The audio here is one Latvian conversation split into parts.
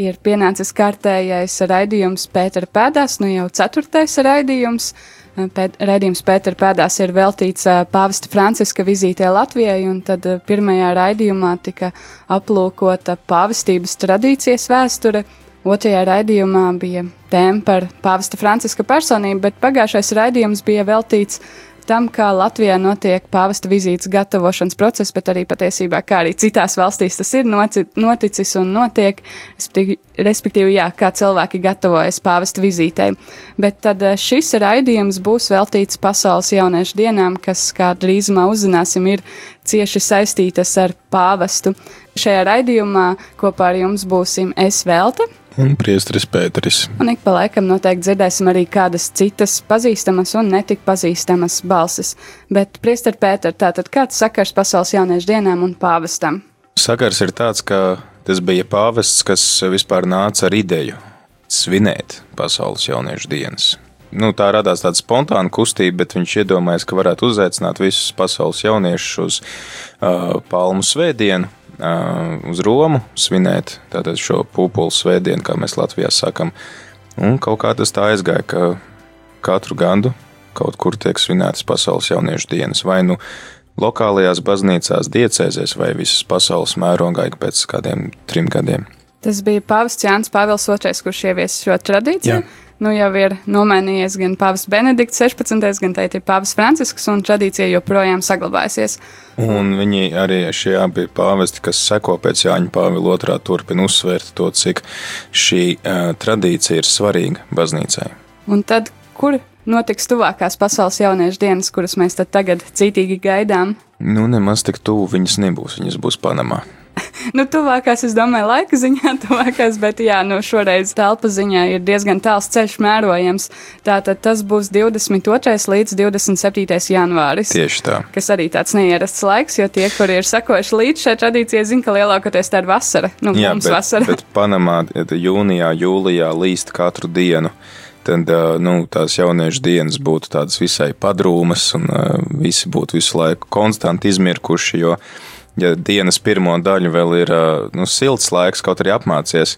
Ir pienācis kārtējais raidījums Pētera pēdās, nu jau ceturtais raidījums. Pēt, raidījums Pētera pēdās ir veltīts pāvesta Franciska vizītē Latvijai, un tad pirmajā raidījumā tika aplūkota pāvestības tradīcijas vēsture. Otrajā raidījumā bija tēma par pāvesta Franciska personību, bet pagājušais raidījums bija veltīts tam, kā Latvijā notiek pāvesta vizītes gatavošanas process, bet arī patiesībā, kā arī citās valstīs tas ir noticis un notiek, respektīvi, jā, kā cilvēki gatavojas pāvesta vizītei. Bet tad šis raidījums būs veltīts pasaules jauniešu dienām, kas, kā drīzumā uzzināsim, ir cieši saistītas ar pāvestu. Šajā raidījumā kopā ar jums būsim es Velta un Priesteris Pēteris. Un ik pa laikam noteikti dzirdēsim arī kādas citas pazīstamas un netik pazīstamas balsis. Bet, Priester Pēter, tātad kāds sakars pasaules jauniešu dienām un pāvestam? Sakars ir tāds, ka tas bija pāvests, kas vispār nāca ar ideju svinēt pasaules jauniešu dienas. Nu, tā radās tāda spontāna kustība, bet viņš iedomājās, ka varētu uzaicināt visus pasaules jauniešus uz uh, Palmu svētdienu, uz Romu svinēt tātad šo pūpolu svētdienu, kā mēs Latvijā sakam. Un kaut kā tas tā aizgāja, ka katru gadu kaut kur tiek svinētas pasaules jauniešu dienas, vai nu lokālajās baznīcās, diecēzēs, vai visas pasaules mērogā pēc kādiem trim gadiem. Tas bija Pāvils Jānis Pāvils II, kurš ievies šo tradīciju. Jā nu jau ir nomainījies gan Pāvils Benedikts 16. gan teikt ir Pāvils Francisks, un tradīcija joprojām saglabājusies. Un viņi arī šie abi pāvesti, kas seko pēc Jāņa Pāvila otrā, turpina uzsvērt to, cik šī uh, tradīcija ir svarīga baznīcai. Un tad, kur notiks tuvākās pasaules jauniešu dienas, kuras mēs tagad cītīgi gaidām? Nu, nemaz tik tuvu viņas nebūs, viņas būs Panamā. nu, tuvākās, es domāju, laika ziņā, tuvākās, bet jā, nu, šoreiz telpa ziņā ir diezgan tāls ceļš mērojams. Tātad tas būs 22. līdz 27. janvāris. Tieši tā. Kas arī tāds neierasts laiks, jo tie, kuri ir sekojuši līdz šai tradīcijai, zina, ka lielākoties tā ir vasara. Nu, jā, mums bet, vasara. bet Panamā jūnijā, jūlijā līst katru dienu tad nu, tās jauniešu dienas būtu tādas visai padrūmas, un visi būtu visu laiku konstanti izmirkuši. Jo ja dienas pirmo daļu vēl ir nu, silts laiks, kaut arī apmācies,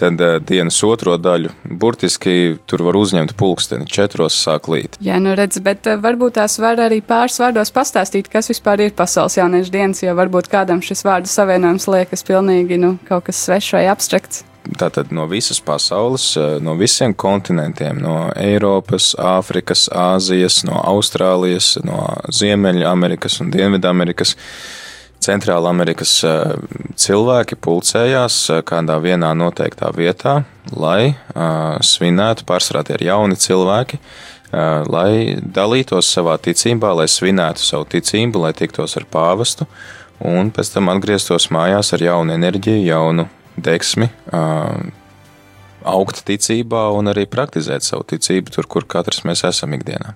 tad dienas otro daļu burtiski tur var uzņemt pulksteni, četros sāk līt. Jā, nu redz, bet varbūt tās var arī pāris vārdos pastāstīt, kas vispār ir pasaules jauniešu dienas, jo varbūt kādam šis vārdu savienojums liekas pilnīgi nu, kaut kas svešs vai abstrakts. Tātad no visas pasaules, no visiem kontinentiem, no Eiropas, Āfrikas, Āzijas, no Austrālijas, no Ziemeļamerikas un Dienvidamerikas. Amerikas Centrāla Amerikas eh, cilvēki pulcējās eh, kādā vienā noteiktā vietā, lai eh, svinētu, pārsvarā tie ir jauni cilvēki, lai dalītos savā ticībā, lai svinētu savu ticību, lai tiktos ar pāvestu, un pēc tam atgrieztos mājās ar jaunu enerģiju, jaunu deksmi, augt ticībā un arī praktizēt savu ticību tur, kur katrs mēs esam ikdienā.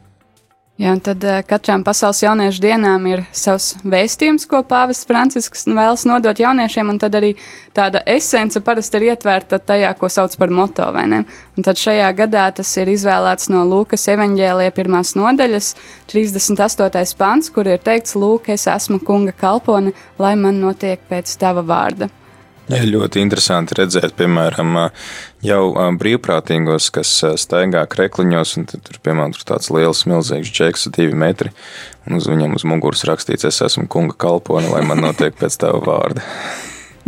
Jā, tad uh, katram pasaules jauniešu dienām ir savs vēstījums, ko pāvests Francisks vēlas nodot jauniešiem, un tad arī tāda esence parasti ir ietvērta tajā, ko sauc par moto, vai ne? Un tad šajā gadā tas ir izvēlēts no Lūkas evaņģēlija pirmās nodaļas, 38. pants, kur ir teikts, Lūk, es esmu kunga kalpone, lai man notiek pēc tava vārda. Jā, ļoti interesanti redzēt, piemēram, jau brīvprātīgos, kas staigā krekliņos, un tur, piemēram, tur tāds liels, milzīgs džeks, divi metri, un uz viņam uz muguras rakstīts, es esmu kunga kalpone, lai man notiek pēc tava vārda.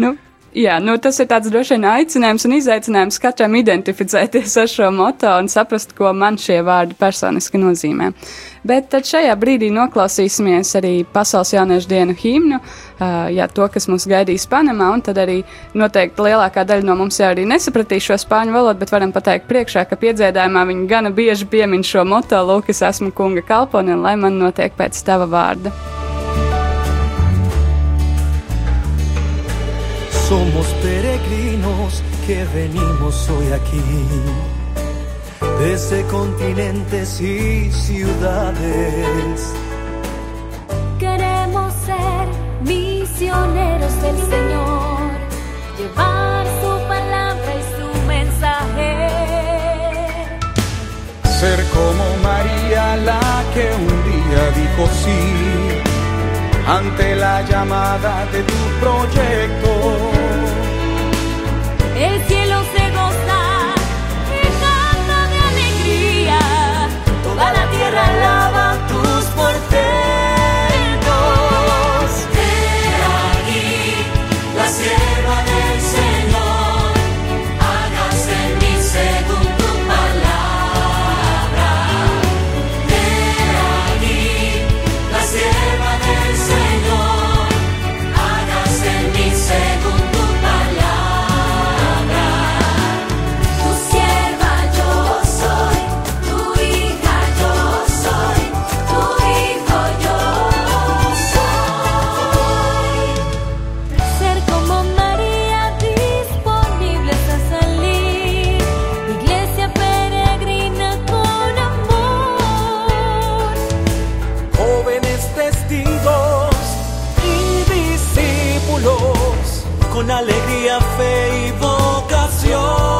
nu, Jā, nu, tas ir tāds droši vien aicinājums un izaicinājums katram identificēties ar šo moto un saprast, ko man šie vārdi personiski nozīmē. Bet tad šajā brīdī noklausīsimies arī Pasaules jauniešu dienu himnu, jā, to, kas mūs gaidīs Panamā, un tad arī noteikti lielākā daļa no mums jau arī nesapratīs šo spāņu valodu, bet varam pateikt priekšā, ka piedziedājumā viņi gana bieži piemin šo moto, lūk, es esmu kunga kalponi, un lai man notiek pēc tava vārda. Somos peregrinos que venimos hoy aquí, desde continentes y ciudades. Queremos ser misioneros del Señor, llevar su palabra y su mensaje. Ser como María la que un día dijo sí ante la llamada de tu proyecto. El cielo se goza y canta de alegría, toda la tierra alaba tus fortalezas. con alegría, fe y vocación.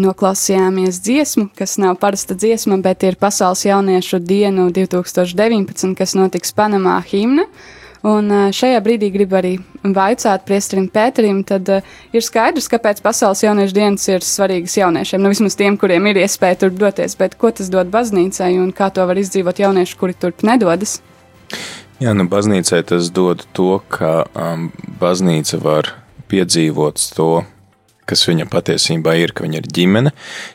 Noklausījāmies dziesmu, kas nav parasta dziesma, bet ir Pasaules jauniešu dienu 2019, kas notiks Panamā himna. Un šajā brīdī gribu arī vaicāt priesterim Pēterim, tad ir skaidrs, kāpēc Pasaules jauniešu dienas ir svarīgas jauniešiem, nu vismaz tiem, kuriem ir iespēja tur doties, bet ko tas dod baznīcai un kā to var izdzīvot jaunieši, kuri turp nedodas? Jā, nu baznīcai tas dod to, ka um, baznīca var piedzīvot to kas viņa patiesībā ir, ka viņa ir ģimene,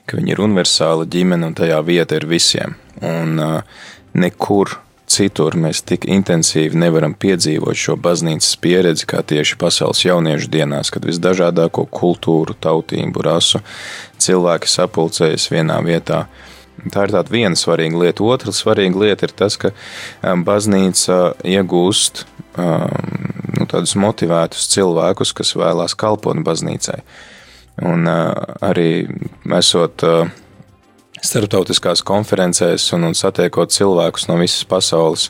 ka viņa ir universāla ģimene un tajā vieta ir visiem. Un uh, nekur citur mēs tik intensīvi nevaram piedzīvot šo baznīcas pieredzi, kā tieši pasaules jauniešu dienās, kad visdažādāko kultūru, tautību, rasu cilvēki sapulcējas vienā vietā. Tā ir tāda viena svarīga lieta. Otra svarīga lieta ir tas, ka baznīca iegūst um, tādus motivētus cilvēkus, kas vēlās kalpot baznīcai. Un arī esot starptautiskās konferencēs un, un satiekot cilvēkus no visas pasaules,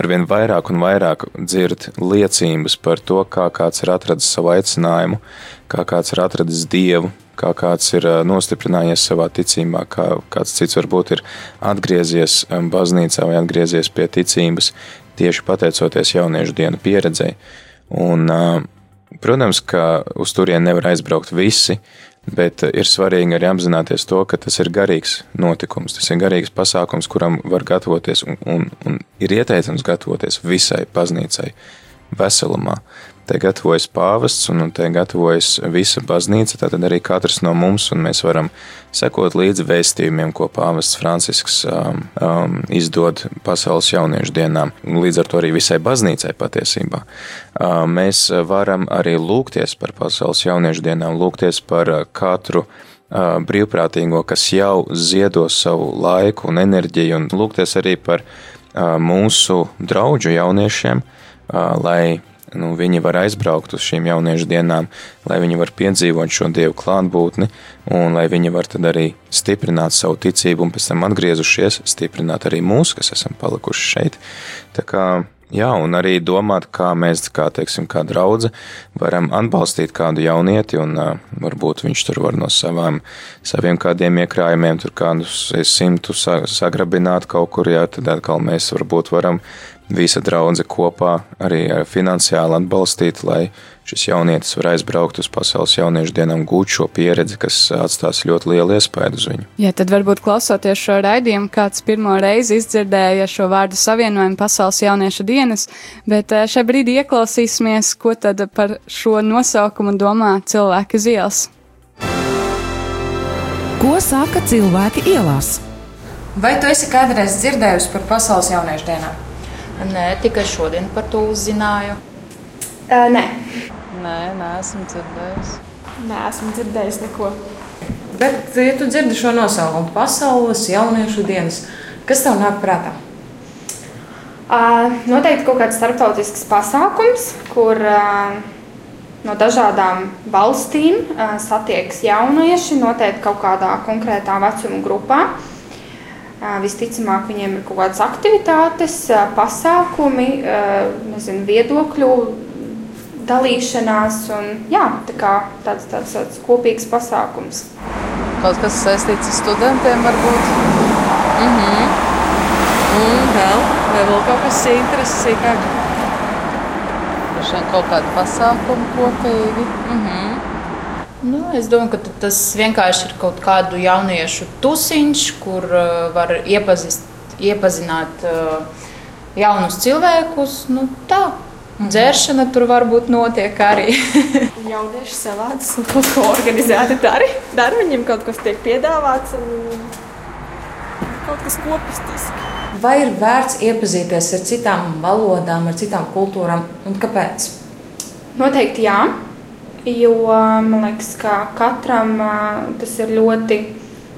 arvien vairāk un vairāk dzird liecības par to, kā kāds ir atradis savu aicinājumu, kā kāds ir atradis dievu, kā kāds ir nostiprinājies savā ticībā, kā kāds cits varbūt ir atgriezies baznīcā vai atgriezies pie ticības, tieši pateicoties jauniešu dienu pieredzei. Un, protams, ka uz turieni nevar aizbraukt visi, Bet eh, ir svarīgi arī apzināties to, ka tas ir garīgs notikums, tas ir garīgs pasākums, kuram var gatavoties un, un, un ir ieteicams gatavoties visai baznīcai veselumā. Te gatavojas pāvests un te gatavojas visa baznīca, tātad arī katrs no mums, un mēs varam sekot līdzi vēstījumiem, ko pāvests Francisks um, um, izdod pasaules jauniešu dienām, līdz ar to arī visai baznīcai patiesībā. Um, mēs varam arī lūgties par pasaules jauniešu dienām, lūgties par uh, katru uh, brīvprātīgo, kas jau ziedo savu laiku un enerģiju, un lūgties arī par uh, mūsu draugu jauniešiem, lai nu, viņi var aizbraukt uz šīm jauniešu dienām, lai viņi var piedzīvot šo dievu klātbūtni, un lai viņi var arī stiprināt savu ticību, un pēc tam atgriezušies, stiprināt arī mūs, kas esam palikuši šeit. Tā kā Jā, un arī domāt, kā mēs, kā, teiksim, kā draudze, varam atbalstīt kādu jaunieti, un uh, varbūt viņš tur var no savām, saviem kādiem iekrājumiem, tur kādus simtu sagrabināt kaut kur, jā, tad atkal mēs varbūt varam visa draudze kopā arī finansiāli atbalstīt, lai šis jaunietis var aizbraukt uz pasaules jauniešu dienām, gūt šo pieredzi, kas atstās ļoti lielu iespēju uz viņu. Jā, tad varbūt klausoties šo raidījumu, kāds pirmo reizi izdzirdēja šo vārdu savienojumu pasaules jauniešu dienas, bet eh, šajā brīdī ieklausīsimies, ko tad par šo nosaukumu domā cilvēki uz ielas. Ko saka cilvēki ielās? Vai tu esi kādreiz dzirdējusi par pasaules jauniešu dienām? Nē, tikai šodien par to uzzināju. Uh, nē. Nē, neesmu dzirdējis. Nē, esmu dzirdējis neko. Bet, ja tu dzirdi šo nosaukumu, pasaules jauniešu dienas, kas tev nāk prātā? Uh, noteikti kaut kāds starptautisks pasākums, kur uh, no dažādām valstīm uh, satiekas jaunieši noteikti kaut kādā konkrētā vecuma grupā. Visticamāk, viņiem ir kaut kādas aktivitātes, pasākumi, nezinu, viedokļu dalīšanās un jā, tā kā tāds, tāds, tāds kopīgs pasākums. Kaut kas saistīts ar studentiem varbūt? Mhm. Un vēl, vai vēl kaut kas interesīgāk? Šeit kaut kādi pasākumi kopīgi. Mhm. Nu, es domāju, ka tas vienkārši ir kaut kādu jauniešu tusiņš, kur uh, var iepazist, iepazināt uh, jaunus cilvēkus. Nu, tā. Mm. Dzēršana tur varbūt notiek arī. Jaunieši savādas un kaut ko organizēti dara. Dar viņiem kaut kas tiek piedāvāts un kaut kas kopistisks. Vai ir vērts iepazīties ar citām valodām, ar citām kultūrām un kāpēc? Noteikti jā. Jo man liekas, ka katram tas ir ļoti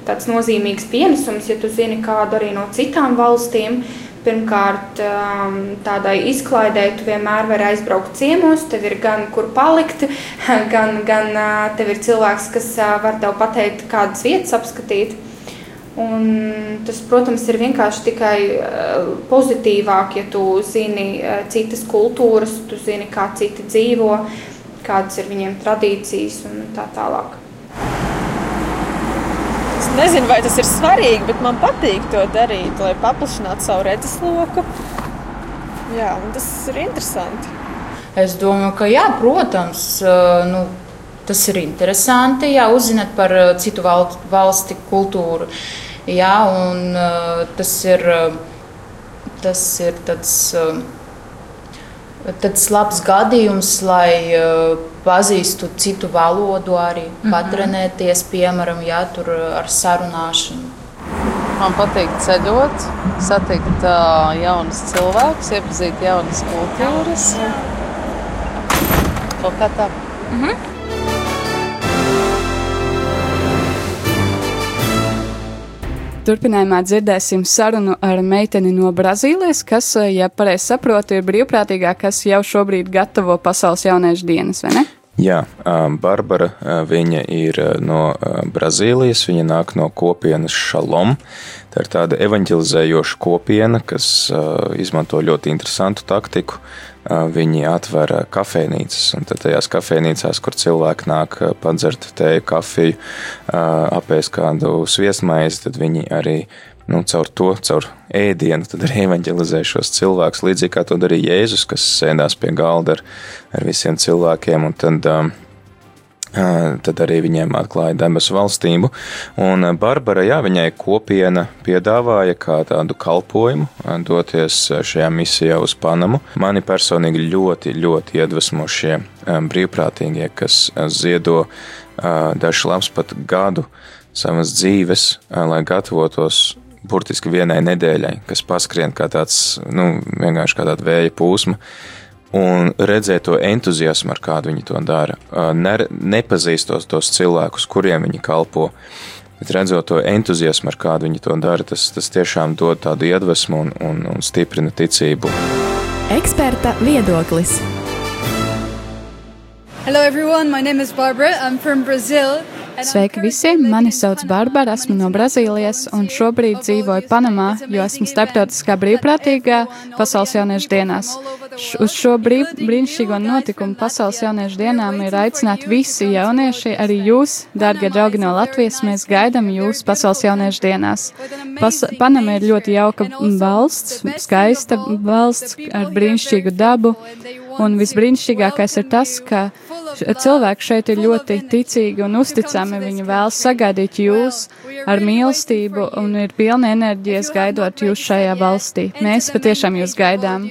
nozīmīgs pienesums, ja tu zini kādu arī no citām valstīm. Pirmkārt, tādai izklaidē tu vienmēr vari aizbraukt ciemos, tev ir gan kur palikt, gan, gan tev ir cilvēks, kas var tev pateikt, kādas vietas apskatīt. Un tas, protams, ir vienkārši tikai pozitīvāk, ja tu zini citas kultūras, tu zini, kā citi dzīvo kādas ir viņiem tradīcijas un tā tālāk. Es nezinu, vai tas ir svarīgi, bet man patīk to darīt, lai paplašinātu savu redzesloku. Jā, tas ir interesanti. Es domāju, ka jā, protams, nu, tas ir interesanti. Jā, uzzināt par citu valsti kultūru. Jā, un tas ir, tas ir tāds tāds labs gadījums, lai uh, pazīstu citu valodu, arī mm -hmm. patrenēties, piemēram, ja, tur ar sarunāšanu. Man patīk ceļot, satikt uh, jaunus cilvēkus, iepazīt jaunas kultūras. Kaut kā tā. Mm -hmm. Turpinājumā dzirdēsim sarunu ar meiteni no Brazīlijas, kas, eh, ja pareizi saprotu, ir brīvprātīgā, kas jau šobrīd gatavo pasaules jauniešu dienas, vai ne? Jā, ā, Barbara, ā, viņa ir ā, no ā, Brazīlijas, viņa nāk no kopienas Šalom. Tā ir tāda evanģelizējoša kopiena, kas izmanto ļoti interesantu taktiku. Viņi atver kafejnīcas, un tad tajās kafejnīcās, kur cilvēki nāk padzert tēju, kafiju, apēst kādu sviestmaizi, tad viņi arī nu, caur to, caur ēdienu, tad arī evanģelizē šos cilvēkus, līdzīgi kā to darīja Jēzus, kas sēdās pie galda ar, ar visiem cilvēkiem, un tad, um, ā, tad arī viņiem atklāja debesu valstību. Un ā, Barbara, jā, viņai kopiena piedāvāja kā tādu kalpojumu ā, doties šajā misijā uz Panamu. Mani personīgi ļoti, ļoti iedvesmo šie ā, brīvprātīgie, kas ziedo dažs labs pat gadu savas dzīves, lai gatavotos burtiski vienai nedēļai, kas paskrien kā tāds, nu, vienkārši kā tāda vēja plūsma. Un redzēt to entuziasmu, ar kādu viņi to dara, ne, nepazīstot tos cilvēkus, kuriem viņi kalpo, bet redzot to entuziasmu, ar kādu viņi to dara, tas, tas tiešām dod tādu iedvesmu un, un, un stiprina ticību. Eksperta viedoklis. Hello everyone, my name is Barbara. I'm from Brazil. Sveiki visiem! Mani sauc Barbara, esmu no Brazīlijas un šobrīd dzīvoju Panamā, jo esmu starptautiskā brīvprātīgā pasaules jauniešu dienās. Š uz šo brīv, brīnišķīgo notikumu pasaules jauniešu dienām ir aicināti visi jaunieši, arī jūs, dārgie draugi no Latvijas, mēs gaidām jūs pasaules jauniešu dienās. Pas Panama ir ļoti jauka valsts, skaista valsts ar brīnišķīgu dabu, un visbrīnišķīgākais ir tas, ka cilvēki šeit ir ļoti ticīgi un uzticami. Viņi vēlas sagaidīt jūs ar mīlestību un ir pilni enerģijas gaidot jūs šajā valstī. Mēs patiešām jūs gaidām.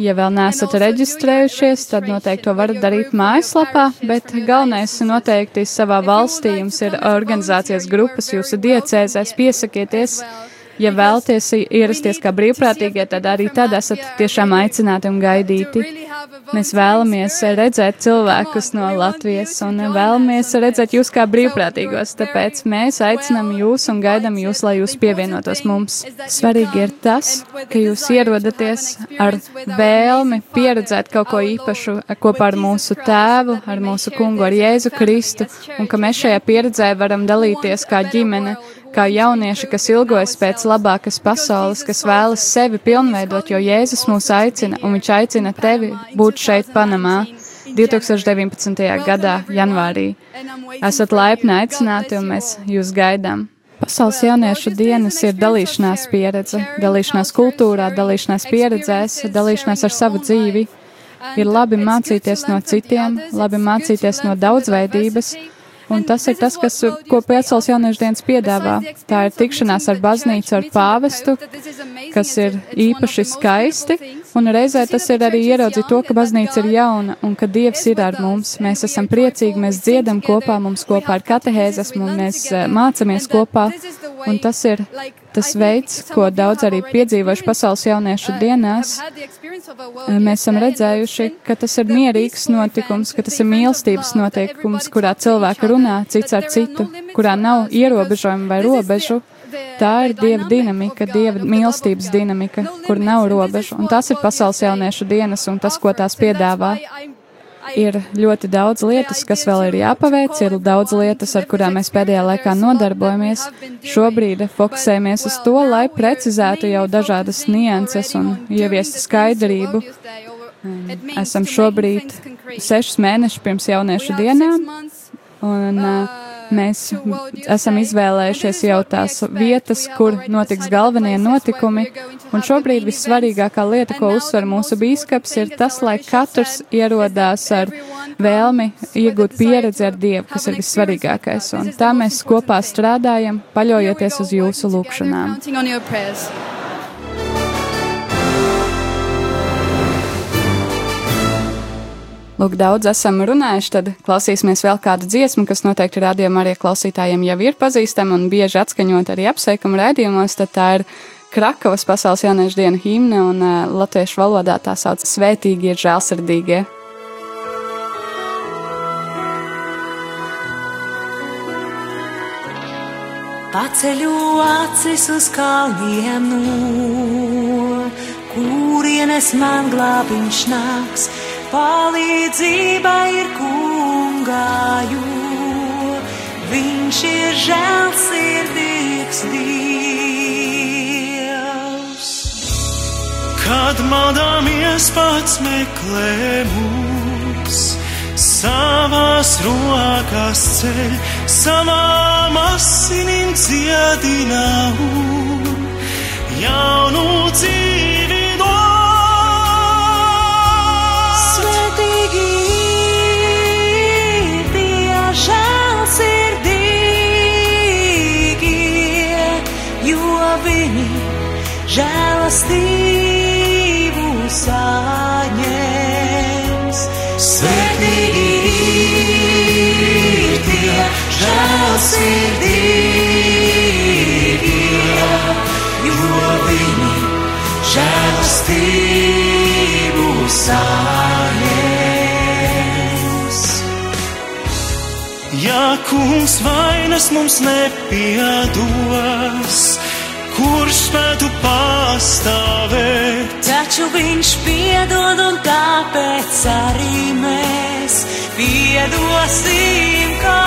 Ja vēl neesat reģistrējušies, tad noteikti to varat darīt mājaslapā, bet galvenais noteikti savā valstī jums ir organizācijas grupas, jūsu diecēzēs, piesakieties. Ja vēlaties ierasties kā brīvprātīgie, tad arī tad esat tiešām aicināti un gaidīti. Mēs vēlamies redzēt cilvēkus no Latvijas un vēlamies redzēt jūs kā brīvprātīgos, tāpēc mēs aicinām jūs un gaidām jūs, lai jūs pievienotos mums. Svarīgi ir tas, ka jūs ierodaties ar vēlmi pieredzēt kaut ko īpašu kopā ar mūsu tēvu, ar mūsu kungu, ar Jēzu Kristu, un ka mēs šajā pieredzē varam dalīties kā ģimene kā jaunieši, kas ilgojas pēc labākas pasaules, kas vēlas sevi pilnveidot, jo Jēzus mūs aicina, un viņš aicina tevi būt šeit Panamā 2019. gadā, janvārī. Esat laipni aicināti, un mēs jūs gaidām. Pasaules jauniešu dienas ir dalīšanās pieredze, dalīšanās kultūrā, dalīšanās pieredzēs, dalīšanās ar savu dzīvi. Ir labi mācīties no citiem, labi mācīties no daudzveidības, Un tas ir tas, kas, ko Pēcels jauniešu dienas piedāvā. Tā ir tikšanās ar baznīcu, ar pāvestu, kas ir īpaši skaisti, un reizē tas ir arī ieraudzīt to, ka baznīca ir jauna un ka Dievs ir ar mums. Mēs esam priecīgi, mēs dziedam kopā, mums kopā ir katehēzesmu, un mēs eh, mācamies kopā, un tas ir tas veids, ko daudz arī piedzīvojuši pasaules jauniešu dienās. Mēs esam redzējuši, ka tas ir mierīgs notikums, ka tas ir mīlestības notikums, kurā cilvēki runā cits ar citu, kurā nav ierobežojumu vai robežu. Tā ir dieva dinamika, dieva mīlestības dinamika, kur nav robežu. Un tas ir pasaules jauniešu dienas un tas, ko tās piedāvā. Ir ļoti daudz lietas, kas vēl ir jāpaveic, ir daudz lietas, ar kurām mēs pēdējā laikā nodarbojamies. Šobrīd fokusējamies uz to, lai precizētu jau dažādas nianses un ieviestu skaidrību. Esam šobrīd sešus mēnešus pirms jauniešu dienām, un Mēs esam izvēlējušies jau tās vietas, kur notiks galvenie notikumi, un šobrīd vissvarīgākā lieta, ko uzsver mūsu bīskaps, ir tas, lai katrs ierodās ar vēlmi iegūt pieredzi ar Dievu, kas ir vissvarīgākais, un tā mēs kopā strādājam, paļaujoties uz jūsu lūgšanām. Lūk, daudz esam runājuši, tad klausīsimies vēl kādu dziesmu, kas noteikti rādījumā arī klausītājiem jau ir pazīstama un bieži atskaņot arī apsveikumu rādījumos, tad tā ir Krakavas pasaules jauniešu dienu himna un uh, latviešu valodā tā sauc Svētīgi ir žēlsirdīgie. paceļu acis uz kalniem no, kurienes man glābiņš nāks, palīdzība ir kungāju. Viņš ir žēlsirdīgs Dievs. Kad maldāmies pats meklē mūs, savās rokās ceļ, savām asinīm dziedina un jaunu dzīvi žēlastību saņems. Ja kungs vainas mums nepiedos, kurš spētu pastāvēt? Taču viņš piedod, un tāpēc arī mēs piedosim, kā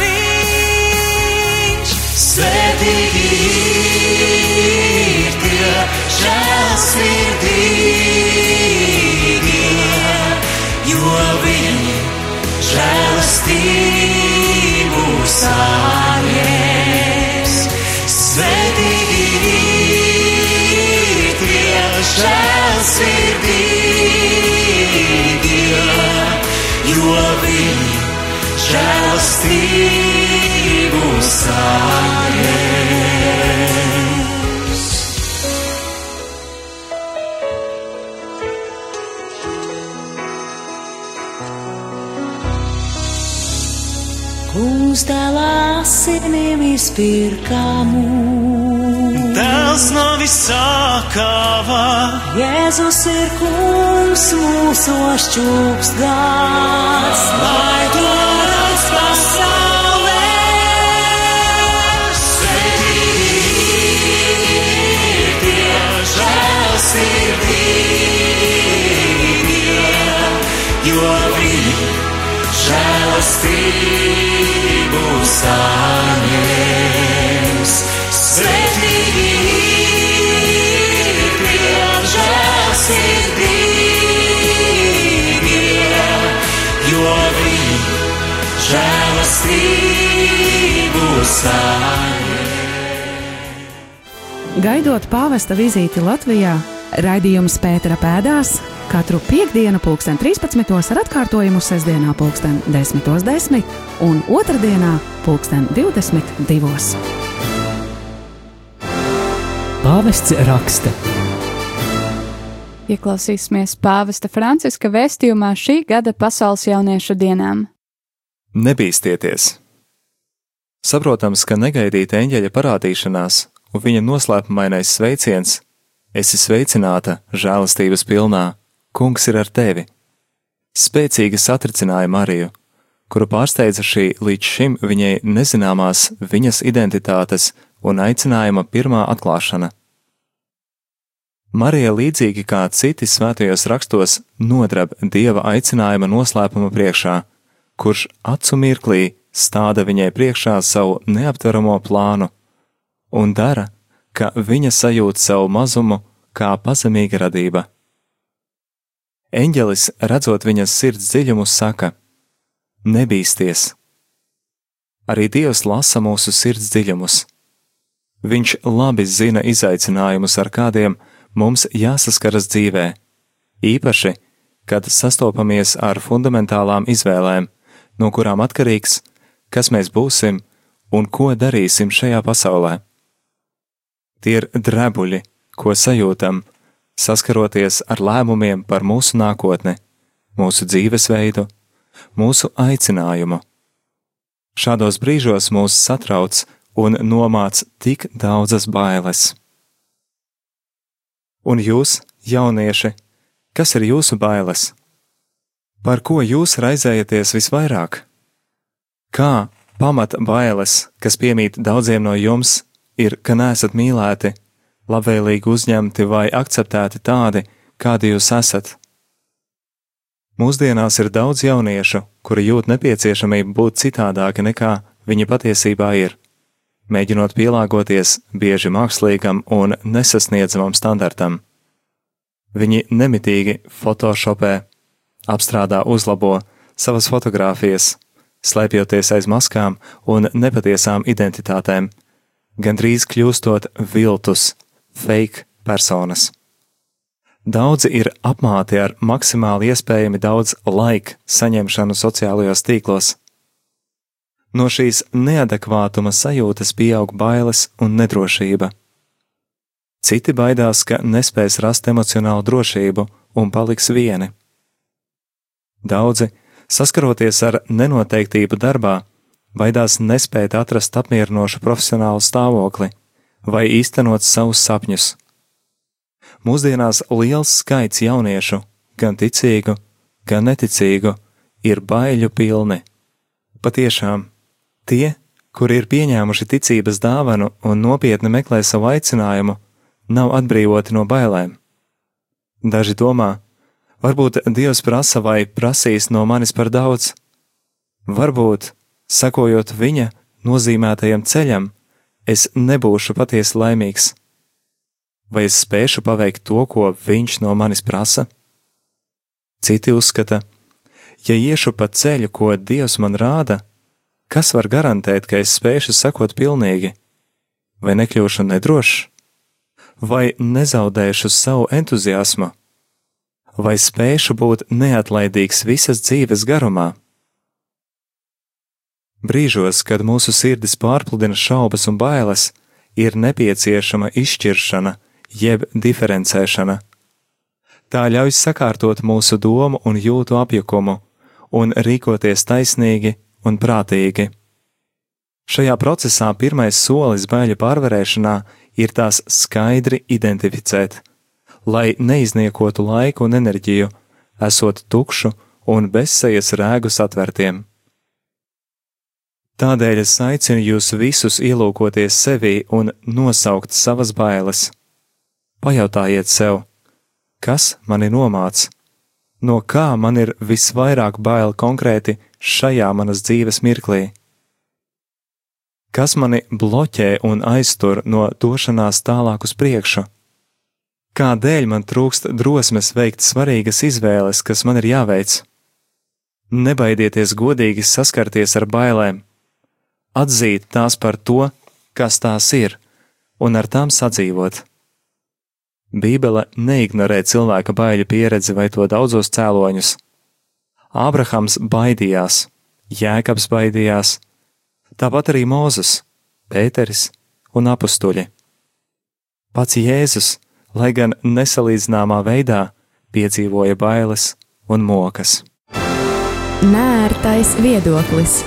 viņš. Svētīgi ir tie žēlsirdīgie, jo viņi žēlastību saņems. Svētīgi ir tie žēlsirdīgie, jo viņi žēlastību saņems. Kungs dēlā asinīm izpirkamu. Dēls nav izsākāvā, Jēzus ir kungs, mūsu šķūks gars, lai to redz pasaulē. Ir tie žēlsirdīgie, jo žēlastību saņems. Tie žēlsirdīgie, jo viņi žēlastību saņems. Gaidot pāvesta vizīti Latvijā, raidījums Pētera pēdās katru piekdienu, pulksten 13. ar atkārtojumu sestdienā, pulksten 10.10 un otrdienā, pulksten 22. Pāvests raksta. Ieklausīsimies pāvesta Franciska vēstījumā šī gada pasaules jauniešu dienām. Nebīsties! Saprotams, ka negaidīta eņģeļa parādīšanās un viņa noslēpumainais sveiciens - esi sveicināta, žēlastības pilnā, kungs ir ar tevi. Spēcīgi satricināja Mariju, kuru pārsteidza šī līdz šim viņai nezināmās viņas identitātes un aicinājuma pirmā atklāšana. Marija līdzīgi kā citi svētajos rakstos nodrab dieva aicinājuma noslēpuma priekšā, kurš acu mirklī stāda viņai priekšā savu neaptveramo plānu un dara, ka viņa sajūt savu mazumu kā pazemīga radība. Eņģelis, redzot viņas sirds dziļumu, saka: Nebīsties! Arī Dievs lasa mūsu sirds dziļumus. Viņš labi zina izaicinājumus, ar kādiem mums jāsaskaras dzīvē, īpaši, kad sastopamies ar fundamentālām izvēlēm, no kurām atkarīgs, kas mēs būsim un ko darīsim šajā pasaulē. Tie ir drebuļi, ko sajūtam, saskaroties ar lēmumiem par mūsu nākotni, mūsu dzīvesveidu, mūsu aicinājumu. Šādos brīžos mūs satrauc un nomāc tik daudzas bailes. Un jūs, jaunieši, kas ir jūsu bailes? Par ko jūs raizējaties visvairāk? Kā pamata bailes, kas piemīt daudziem no jums, ir, ka neesat mīlēti, labvēlīgi uzņemti vai akceptēti tādi, kādi jūs esat. Mūsdienās ir daudz jauniešu, kuri jūt nepieciešamību būt citādāki nekā viņi patiesībā ir, mēģinot pielāgoties bieži mākslīgam un nesasniedzamam standartam. Viņi nemitīgi photoshopē, apstrādā, uzlabo savas fotogrāfijas, slēpjoties aiz maskām un nepatiesām identitātēm, gandrīz kļūstot viltus, fake personas. Daudzi ir apmāti ar maksimāli iespējami daudz laika saņemšanu sociālajos tīklos. No šīs neadekvātuma sajūtas pieaug bailes un nedrošība. Citi baidās, ka nespēs rast emocionālu drošību un paliks vieni. Daudzi, saskaroties ar nenoteiktību darbā, baidās nespēt atrast apmierinošu profesionālu stāvokli vai īstenot savus sapņus. Mūsdienās liels skaits jauniešu, gan ticīgu, gan neticīgu, ir baiļu pilni. Patiešām, tie, kuri ir pieņēmuši ticības dāvanu un nopietni meklē savu aicinājumu, nav atbrīvoti no bailēm. Daži domā, varbūt Dievs prasa vai prasīs no manis par daudz. Varbūt, sekojot viņa nozīmētajam ceļam, es nebūšu patiesi laimīgs. Vai es spēšu paveikt to, ko viņš no manis prasa? Citi uzskata, ja iešu pa ceļu, ko Dievs man rāda, kas var garantēt, ka es spēšu sekot pilnīgi, vai nekļūšu nedrošs, vai nezaudēšu savu entuziasmu, vai spēšu būt neatlaidīgs visas dzīves garumā? Brīžos, kad mūsu sirdis pārpludina šaubas un bailes, ir nepieciešama izšķiršana, jeb diferencēšana. Tā ļauj sakārtot mūsu domu un jūtu apjukumu un rīkoties taisnīgi un prātīgi. Šajā procesā pirmais solis baiļu pārvarēšanā ir tās skaidri identificēt, lai neizniekotu laiku un enerģiju, esot tukšu un bezsejas rēgus atvērtiem. Tādēļ es aicinu jūs visus ielūkoties sevī un nosaukt savas bailes. Pajautājiet sev, kas mani nomāc, no kā man ir visvairāk bail konkrēti šajā manas dzīves mirklī? Kas mani bloķē un aiztur no došanās tālāk uz priekšu? Kādēļ man trūkst drosmes veikt svarīgas izvēles, kas man ir jāveic? Nebaidieties godīgi saskarties ar bailēm, atzīt tās par to, kas tās ir, un ar tām sadzīvot. Bībele neignorē cilvēka baiļu pieredzi vai to daudzos cēloņus. Ābrahams baidījās, Jēkabs baidījās, tāpat arī Mūzes, Pēteris un apstuļi. Pats Jēzus, lai gan nesalīdzināmā veidā, piedzīvoja bailes un mokas. Nērtais viedoklis.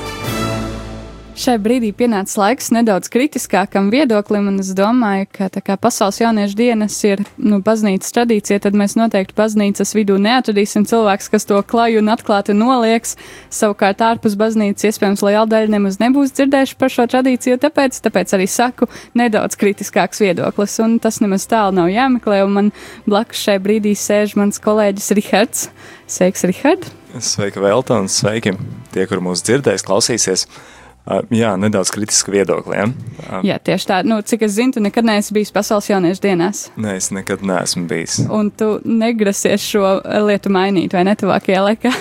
Šai brīdī pienāca laiks nedaudz kritiskākam viedoklim, un es domāju, ka tā kā pasaules jauniešu dienas ir nu, baznīcas tradīcija, tad mēs noteikti baznīcas vidū neatradīsim cilvēks, kas to klaju un atklāti nolieks. Savukārt ārpus baznīcas iespējams liela daļa nemaz nebūs dzirdējuši par šo tradīciju, tāpēc, tāpēc arī saku nedaudz kritiskāks viedoklis, un tas nemaz tālu nav jāmeklē, un man blakus šai brīdī sēž mans kolēģis Rihards. Sveiks, Rihard! Sveika, Velta, un sveiki tie, kur mūs dzirdēs, klausīsies! Jā, nedaudz. Ja? Uh, jā, tieši tā. Nu, cik es zinu, tu nekad neesi bijis pasaules jauniešu dienās. Nē, es nekad neesmu bijis. Un tu negrasies šo lietu mainīt, vai ne tuvākajā laikā?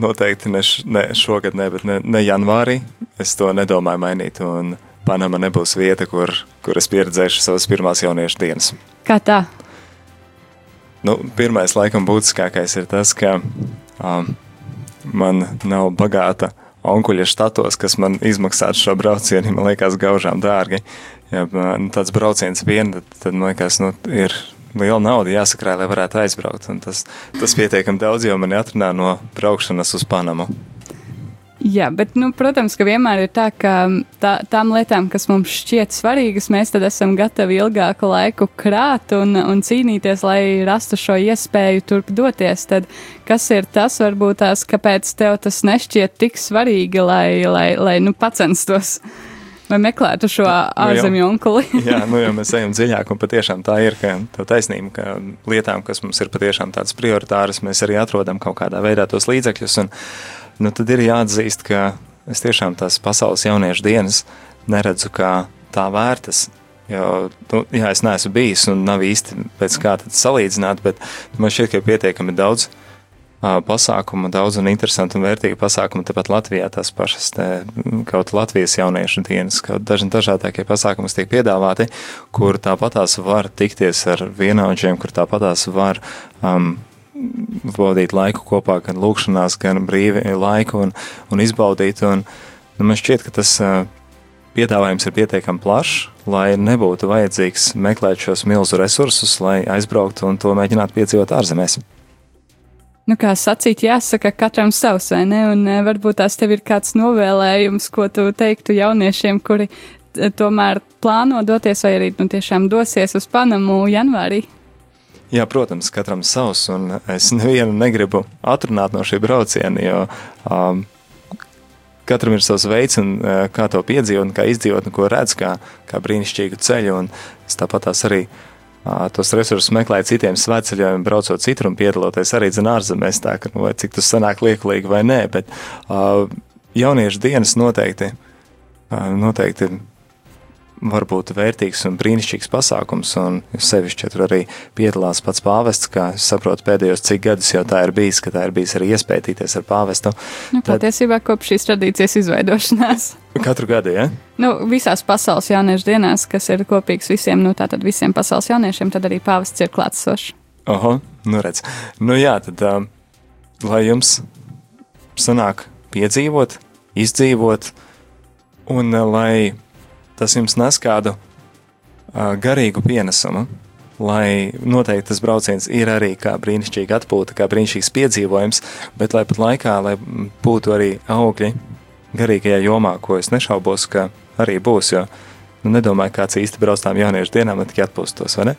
Noteikti ne, š, ne šogad, ne, bet ne, ne janvārī. Es to nedomāju mainīt. Un Panama nebūs vieta, kur, kur es pieredzēšu savas pirmās jauniešu dienas. Kā tā? Nu, pirmais, laikam, būtiskākais ir tas, ka um, man nav bagāta onkuļa štatos, kas man izmaksātu šo braucienu, man liekas, gaužām dārgi. Ja nu, tāds brauciens vien, tad, tad man liekas, nu, ir liela nauda jāsakrāj, lai varētu aizbraukt. Un tas, tas pietiekami daudz, jo man atrunā no braukšanas uz Panamu. Jā, bet, nu, protams, ka vienmēr ir tā, ka tā, tām lietām, kas mums šķiet svarīgas, mēs tad esam gatavi ilgāku laiku krāt un, un cīnīties, lai rastu šo iespēju turp doties. Tad kas ir tas, varbūt tās, kāpēc tev tas nešķiet tik svarīgi, lai, lai, lai nu, pacenstos? Vai meklētu šo ārzemju onkuli? jā, nu jau mēs ejam dziļāk, un patiešām tā ir, ka tev taisnība, ka lietām, kas mums ir patiešām tādas prioritāras, mēs arī atrodam kaut kādā veidā tos līdzekļus. Un, nu, tad ir jāatzīst, ka es tiešām tās pasaules jauniešu dienas neredzu kā tā vērtas. Jo, nu, jā, es neesmu bijis un nav īsti pēc kā salīdzināt, bet man šķiet, ka ir pietiekami daudz uh, pasākumu, daudz un interesantu un vērtīgu pasākumu. Tāpat Latvijā tās pašas te, kaut Latvijas jauniešu dienas, kaut daži dažādākie pasākumi tiek piedāvāti, kur tāpatās var tikties ar vienaudžiem, kur tāpatās var um, baudīt laiku kopā, gan lūkšanās, gan brīvi laiku un, un izbaudīt. Un, nu, man šķiet, ka tas piedāvājums ir pietiekami plašs, lai nebūtu vajadzīgs meklēt šos milzu resursus, lai aizbrauktu un to mēģinātu piedzīvot ārzemēs. Nu, kā sacīt, jāsaka, katram savs, vai ne? Un varbūt tās tev ir kāds novēlējums, ko tu teiktu jauniešiem, kuri tomēr plāno doties vai arī nu, tiešām dosies uz Panamu janvārī. Jā, protams, katram savs, un es nevienu negribu atrunāt no šī brauciena, jo um, katram ir savs veids, un, uh, kā to piedzīvot, kā izdzīvot, un ko redz, kā, kā brīnišķīgu ceļu. Un es tāpat arī uh, tos resursus meklēju citiem svētceļiem, braucot citur un piedaloties arī zin ārzemēs, tā ka, nu, vai cik tas sanāk liekulīgi vai nē, bet uh, jauniešu dienas noteikti, uh, noteikti var būt vērtīgs un brīnišķīgs pasākums, un sevišķi tur arī piedalās pats pāvests, kā es saprotu pēdējos cik gadus jau tā ir bijis, ka tā ir bijis arī iespētīties ar pāvestu. Nu, Tad... Patiesībā kopš šīs tradīcijas izveidošanās. Katru gadu, ja? Nu, visās pasaules jauniešu dienās, kas ir kopīgs visiem, nu tātad visiem pasaules jauniešiem, tad arī pāvests ir klātsošs. Oho, nu redz. Nu jā, tad, um, lai jums sanāk piedzīvot, izdzīvot, un uh, lai tas jums nes kādu uh, garīgu pienesumu. Lai noteikti tas brauciens ir arī kā brīnišķīga atpūta, kā brīnišķīgs piedzīvojums, bet lai pat laikā lai būtu arī augļi garīgajā jomā, ko es nešaubos, ka arī būs. Jo nu, nedomāju, kāds īsti brauc tām jauniešu dienām, un tikai atpūstos, vai ne?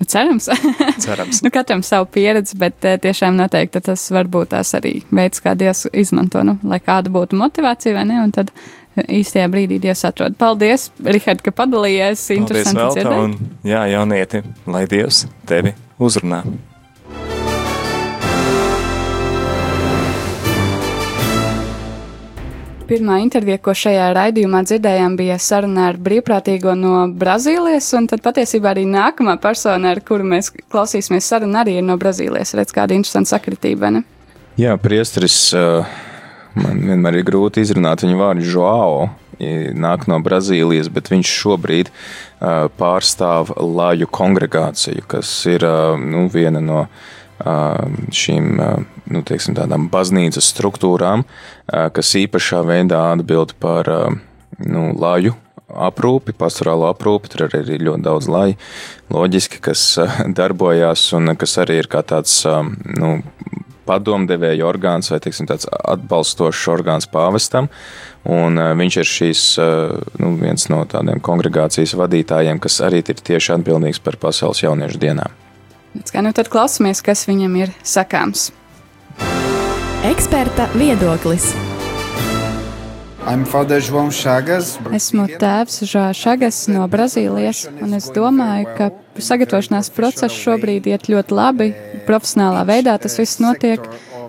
Nu, cerams. cerams. nu, katram savu pieredzi, bet tiešām noteikti tas var būt tās arī veids, kā Dievs izmanto, nu, lai kāda būtu motivācija vai ne, un tad īstajā brīdī Dievs atrod. Paldies, Rihard, ka padalījies. Interesanti dzirdēt. Un, jā, jaunieti, lai Dievs tevi uzrunā. Pirmā intervija, ko šajā raidījumā dzirdējām, bija saruna ar brīvprātīgo no Brazīlijas, un tad patiesībā arī nākamā persona, ar kuru mēs klausīsimies sarunu, arī ir no Brazīlijas. Redz, kāda interesanta sakritība, ne? Jā, priestris. Uh Man vienmēr ir grūti izrunāt viņa vārdu Joao. Nāk no Brazīlijas, bet viņš šobrīd uh, pārstāv Laju kongregāciju, kas ir uh, nu, viena no šīm nu, teiksim, baznīcas struktūrām, kas īpašā veidā atbild par nu, Laju aprūpi, pastorālo aprūpi. Tur arī ir ļoti daudz laji, loģiski, kas darbojās un kas arī ir kā tāds nu, padomdevēja orgāns vai teiksim, tāds atbalstošs orgāns pāvestam. Un uh, viņš ir šīs, uh, nu, viens no tādiem kongregācijas vadītājiem, kas arī ir tieši atbildīgs par pasaules jauniešu dienām. Kā nu tad klausamies, kas viņam ir sakāms? Eksperta viedoklis. Esmu tēvs Žāns Šagas no Brazīlijas, un es domāju, ka sagatavošanās process šobrīd iet ļoti labi. Profesionālā veidā tas viss notiek.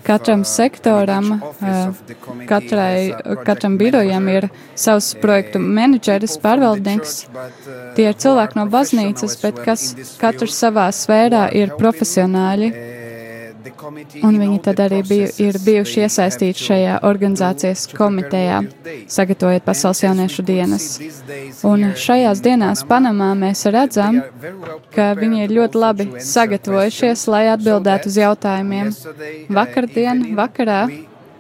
Katram sektoram, eh, katrai, katram birojam ir savs projektu menedžeris, pārvaldnieks. Tie ir cilvēki no baznīcas, bet kas katrs savā sfērā ir profesionāļi Un viņi tad arī biju, ir bijuši iesaistīti šajā organizācijas komitejā, sagatavojot pasaules jauniešu dienas. Un šajās dienās Panamā mēs redzam, ka viņi ir ļoti labi sagatavojušies, lai atbildētu uz jautājumiem. Vakardien, vakarā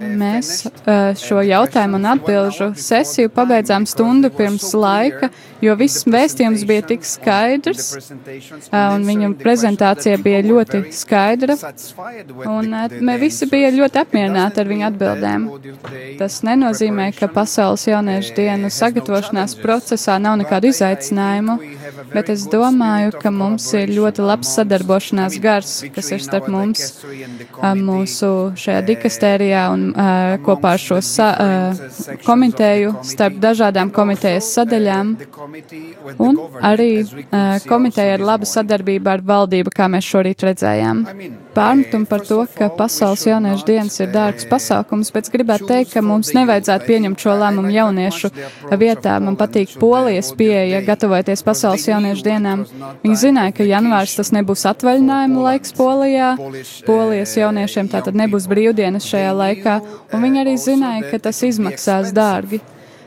Mēs uh, šo jautājumu un atbilžu sesiju pabeidzām stundu pirms laika, jo viss vēstījums bija tik skaidrs, uh, un viņa prezentācija bija ļoti skaidra, un uh, mēs visi bija ļoti apmierināti ar viņa atbildēm. Tas nenozīmē, ka pasaules jauniešu dienu sagatavošanās procesā nav nekādu izaicinājumu, bet es domāju, ka mums ir ļoti labs sadarbošanās gars, kas ir starp mums, mūsu šajā dikastērijā un uh, kopā ar šo sa, uh, komiteju, starp dažādām komitejas sadaļām, un arī uh, komiteja ar labu sadarbību ar valdību, kā mēs šorīt redzējām. Pārmetumi par to, ka pasaules jauniešu dienas ir dārgs pasākums, bet gribētu teikt, ka mums nevajadzētu pieņemt šo lēmumu jauniešu vietā. Man patīk polijas pieeja, gatavoties pasaules jauniešu dienām. Viņi zināja, ka janvārs tas nebūs atvaļinājuma laiks Polijā. Polijas jauniešiem tātad nebūs brīvdienas šajā laikā, un viņi arī zināja, ka tas izmaksās dārgi.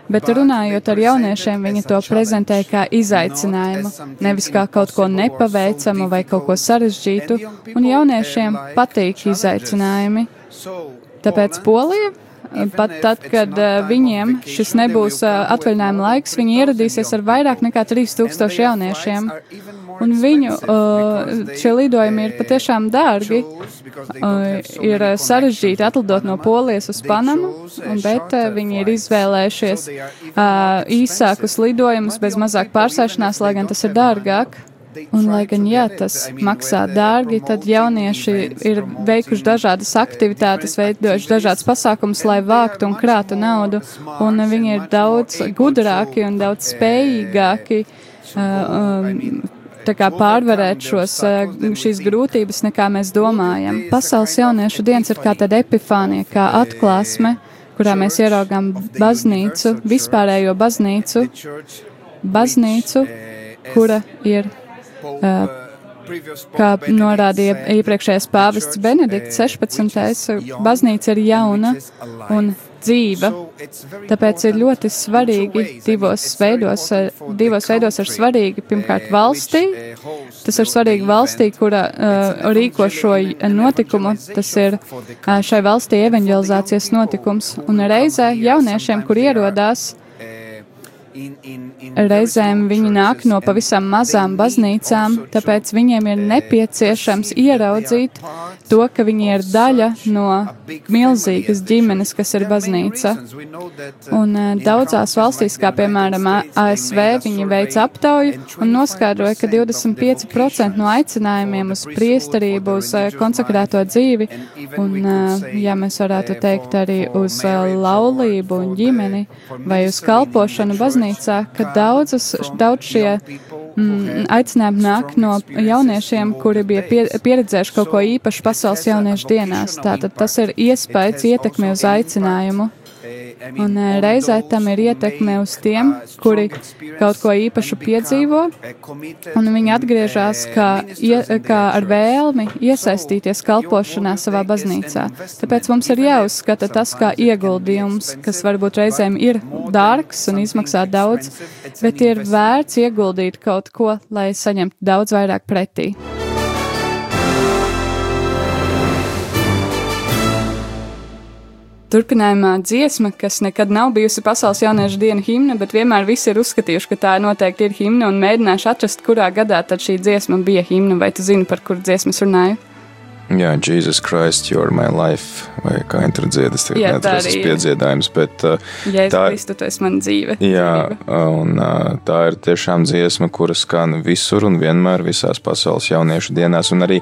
Bet runājot ar jauniešiem, viņi to prezentē kā izaicinājumu, nevis kā kaut ko nepaveicamu vai kaut ko sarežģītu, un jauniešiem patīk izaicinājumi. Tāpēc Polija Pat tad, kad uh, viņiem šis nebūs uh, atvaļinājuma laiks, viņi ieradīsies ar vairāk nekā 3000 jauniešiem. Un viņu uh, šie lidojumi ir patiešām dārgi. Ir sarežģīti atlidot no Polijas uz Panamu, bet viņi ir izvēlējušies īsākus lidojumus bez mazāk pārsēšanās, lai gan tas ir dārgāk. Un, lai gan jā, tas maksā dārgi, tad jaunieši ir veikuši dažādas aktivitātes, veidojuši dažādas pasākumus, lai vāktu un krātu naudu, un viņi ir daudz gudrāki un daudz spējīgāki. Uh, um, tā kā pārvarēt šos, šīs grūtības, nekā mēs domājam. Pasaules jauniešu dienas ir kā tāda epifānija, kā atklāsme, kurā mēs ieraugām baznīcu, vispārējo baznīcu, baznīcu, kura ir Kā norādīja iepriekšējais pāvests Benedikts 16. baznīca ir jauna un dzīva. Tāpēc ir ļoti svarīgi divos veidos, divos veidos ir svarīgi pirmkārt valstī. Tas ir svarīgi valstī, kura uh, rīko šo notikumu. Tas ir uh, šai valstī evanģelizācijas notikums. Un reizē jauniešiem, kur ierodās, uh, Reizēm viņi nāk no pavisam mazām baznīcām, tāpēc viņiem ir nepieciešams ieraudzīt to, ka viņi ir daļa no milzīgas ģimenes, kas ir baznīca. Un uh, daudzās valstīs, kā piemēram ASV, viņi veic aptauju un noskaidroja, ka 25% no aicinājumiem uz priesterību, uz uh, konsekrēto dzīvi. Un, uh, ja mēs varētu teikt, arī uz laulību un ģimeni vai uz kalpošanu baznīcā, ka daudzas, daudz šie mm, aicinājumi nāk no jauniešiem, kuri bija pie, pieredzējuši kaut ko īpašu pasaules jauniešu dienās. Tātad tas ir iespējas ietekme uz aicinājumu. Un eh, reizē tam ir ietekme uz tiem, kuri kaut ko īpašu piedzīvo, un viņi atgriežas kā, kā ar vēlmi iesaistīties kalpošanā savā baznīcā. Tāpēc mums ir jāuzskata tas kā ieguldījums, kas varbūt reizēm ir dārgs un izmaksā daudz, bet ir vērts ieguldīt kaut ko, lai saņemtu daudz vairāk pretī. Turpinājumā dziesma, kas nekad nav bijusi pasaules jauniešu diena himna, bet vienmēr visi ir uzskatījuši, ka tā noteikti ir himna un mēģinājuši atrast, kurā gadā tad šī dziesma bija himna, vai tu zini, par kuru dziesmu es runāju? Jā, Jesus Christ, You're My Life, vai kā viņi tur dziedas, tagad Jā, neatceros tas piedziedājums, bet uh, Jēzus tā, Kristu, tu esi mana dzīve. jā, un uh, tā ir tiešām dziesma, kuras skan visur un vienmēr visās pasaules jauniešu dienās, un arī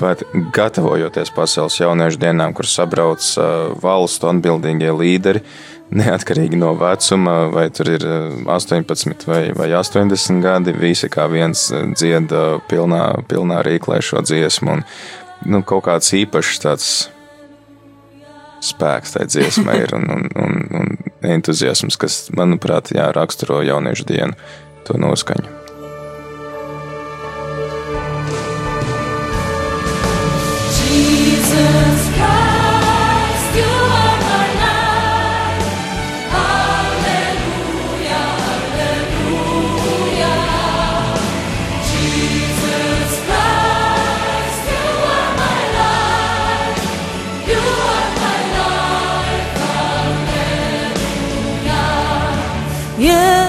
pat gatavojoties pasaules jauniešu dienām, kur sabrauc uh, valstu atbildīgie līderi, Neatkarīgi no vecuma, vai tur ir uh, 18 vai, vai 80 gadi, visi kā viens uh, dzieda pilnā, pilnā rīklē šo dziesmu. Un, nu, kaut kāds īpašs tāds spēks tai dziesmai ir un, un, un, un entuziasms, kas, manuprāt, jā, raksturo jauniešu dienu, to noskaņu. 月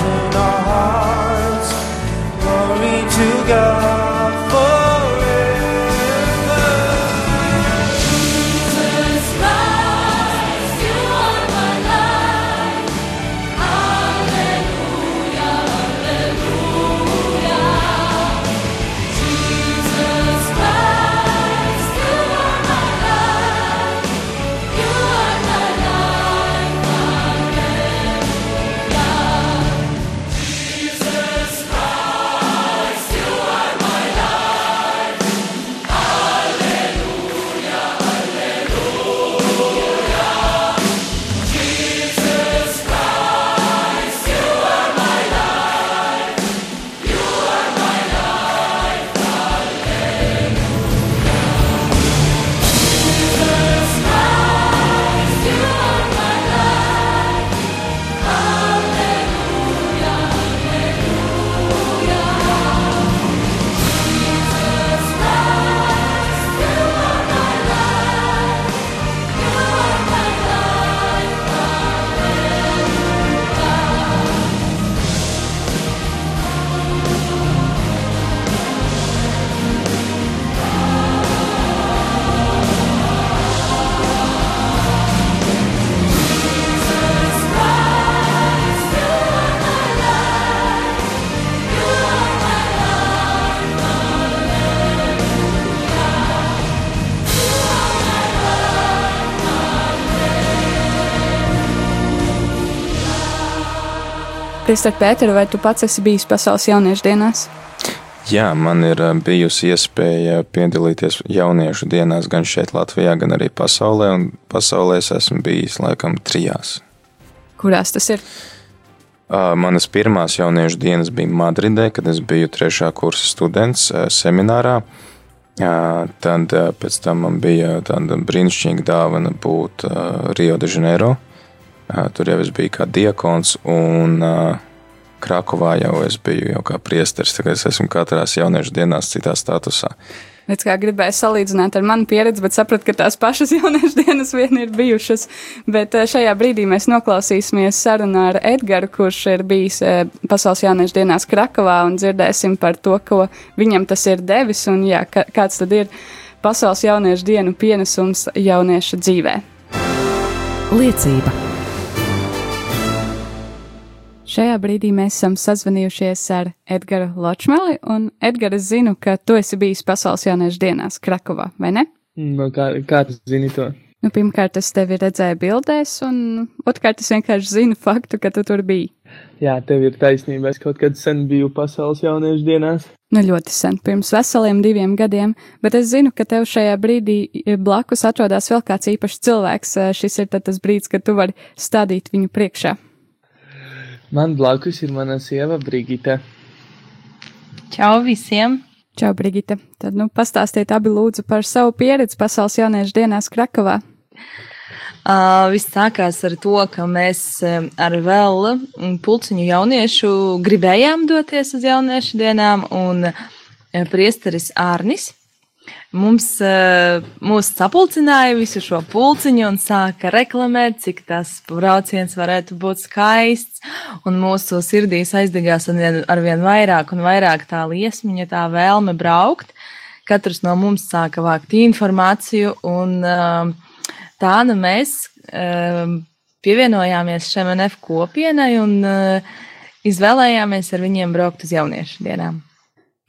thousand Kristāne Pētera, vai tu pats esi bijis pasaules jauniešu dienās? Jā, man ir ā, bijusi iespēja piedalīties jauniešu dienās gan šeit, Latvijā, gan arī pasaulē. Un pasaulē es esmu bijis laikam trijās. Kurās tas ir? Manas pirmās jauniešu dienas bija Madridē, kad es biju trešā kursa students seminārā. Tad pēc tam man bija tāda brīnišķīga dāvana būt Rio de Janeiro. Tur jau es biju kā diakons, un Krakovā jau es biju jau kā priesteris. Tagad es esmu katrās jauniešu dienās citā statusā. Redz, kā gribēju salīdzināt ar manu pieredzi, bet sapratu, ka tās pašas jauniešu dienas vien ir bijušas. Bet šajā brīdī mēs noklausīsimies sarunu ar Edgars, kurš ir bijis Pasaules jauniešu dienās Krakovā, un dzirdēsim par to, ko viņam tas ir devis un jā, kāds tad ir Pasaules jauniešu dienu pienesums jauniešu dzīvē. Liecība. Šajā brīdī mēs esam sazvanījušies ar Edgars Ločmeli, un Edgars, es zinu, ka tu esi bijis Pasaules jauniešu dienās Krakovā, vai ne? No kā, kā tu zini to? Nu, pirmkārt, es tevi redzēju bildēs, un otrkārt, es vienkārši zinu faktu, ka tu tur biji. Jā, tev ir taisnība. Es kaut kad sen biju pasaules jauniešu dienās. Nu, ļoti sen, pirms veseliem diviem gadiem, bet es zinu, ka tev šajā brīdī blakus atrodas vēl kāds īpašs cilvēks. Šis ir tas brīdis, kad tu vari stādīt viņu priekšā. Man blakus ir mana sieva Brigita. Čau visiem! Čau, Brigita! Tad, nu, pastāstiet abi lūdzu par savu pieredzi pasaules jauniešu dienās Krakovā. Uh, viss sākās ar to, ka mēs ar vēl pulciņu jauniešu gribējām doties uz jauniešu dienām, un priesteris Ārnis mums uh, mūs sapulcināja visu šo pulciņu un sāka reklamēt, cik tas brauciens varētu būt skaists, un mūsu sirdīs aizdegās arvien, vairāk un vairāk tā liesmiņa, tā vēlme braukt. Katrs no mums sāka vākt informāciju un uh, tā nu mēs uh, pievienojāmies šiem NF kopienai un izvēlējāmies ar viņiem braukt uz jauniešu dienām.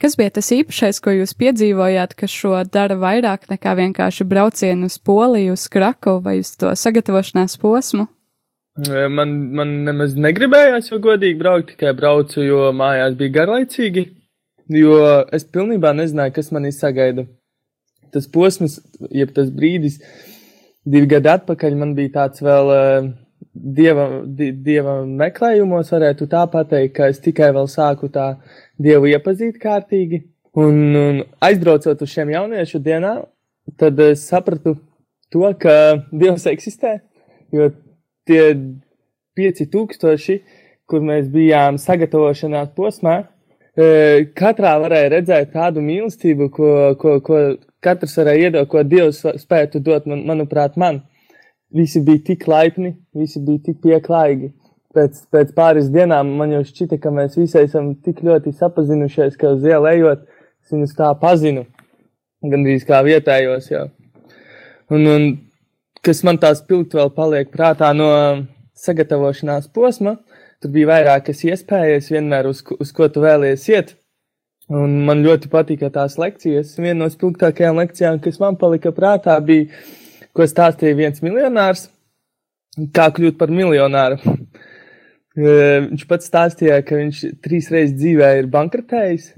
Kas bija tas īpašais, ko jūs piedzīvojāt, kas šo dara vairāk nekā vienkārši braucienu uz Poliju, uz Krakovu vai uz to sagatavošanās posmu? Man, man nemaz negribējās, jo godīgi braukt, tikai braucu, jo mājās bija garlaicīgi, jo es pilnībā nezināju, kas manī sagaida. Tas posms, jeb tas brīdis, divi gadi atpakaļ man bija tāds vēl uh, dieva, di, dieva meklējumos, varētu tā pateikt, ka es tikai vēl sāku tā Dievu iepazīt kārtīgi. Un, un aizbraucot uz šiem jauniešu dienām, tad es sapratu to, ka Dievs eksistē. Jo tie pieci tūkstoši, kur mēs bijām sagatavošanās posmā, e, katrā varēja redzēt tādu mīlestību, ko, ko, ko katrs varēja iedot, ko Dievs spētu dot, man, manuprāt, man. Visi bija tik laipni, visi bija tik pieklājīgi pēc, pēc pāris dienām man jau šķita, ka mēs visi esam tik ļoti sapazinušies, ka uz ielu ejot, es viņus tā pazinu. Gandrīz kā vietējos jau. Un, un kas man tās pilgt vēl paliek prātā no sagatavošanās posma, tur bija vairākas iespējas vienmēr uz, uz ko tu vēlies iet. Un man ļoti patika tās lekcijas. Viena no spilgtākajām lekcijām, kas man palika prātā, bija, ko stāstīja viens miljonārs, kā kļūt par miljonāru. Viņš pats stāstīja, ka viņš trīs reizes dzīvē ir bankrotējis,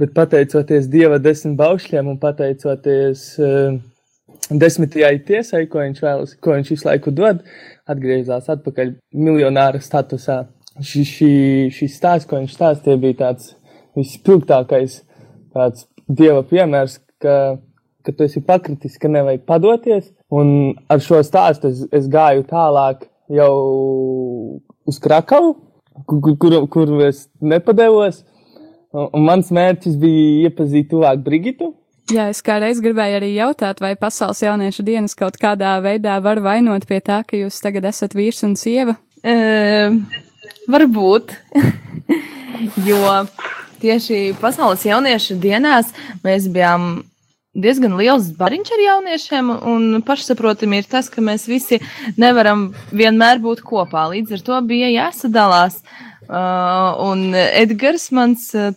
bet pateicoties Dieva desmit baušļiem un pateicoties uh, desmitajai tiesai, ko viņš vēlas, ko viņš visu laiku dod, atgriezās atpakaļ miljonāra statusā. Šī, šī, šī stāsts, ko viņš stāstīja, bija tāds vispilgtākais tāds Dieva piemērs, ka, ka tu esi pakritis, ka nevajag padoties, un ar šo stāstu es, es gāju tālāk jau uz Krakavu, kur, kur, kur es nepadevos. Un mans mērķis bija iepazīt tuvāk Brigitu. Jā, es kādreiz gribēju arī jautāt, vai Pasaules jauniešu dienas kaut kādā veidā var vainot pie tā, ka jūs tagad esat vīrs un sieva? E, varbūt. jo tieši Pasaules jauniešu dienās mēs bijām diezgan liels bariņš ar jauniešiem, un pašsaprotami ir tas, ka mēs visi nevaram vienmēr būt kopā. Līdz ar to bija jāsadalās. Uh, un Edgars, mans uh,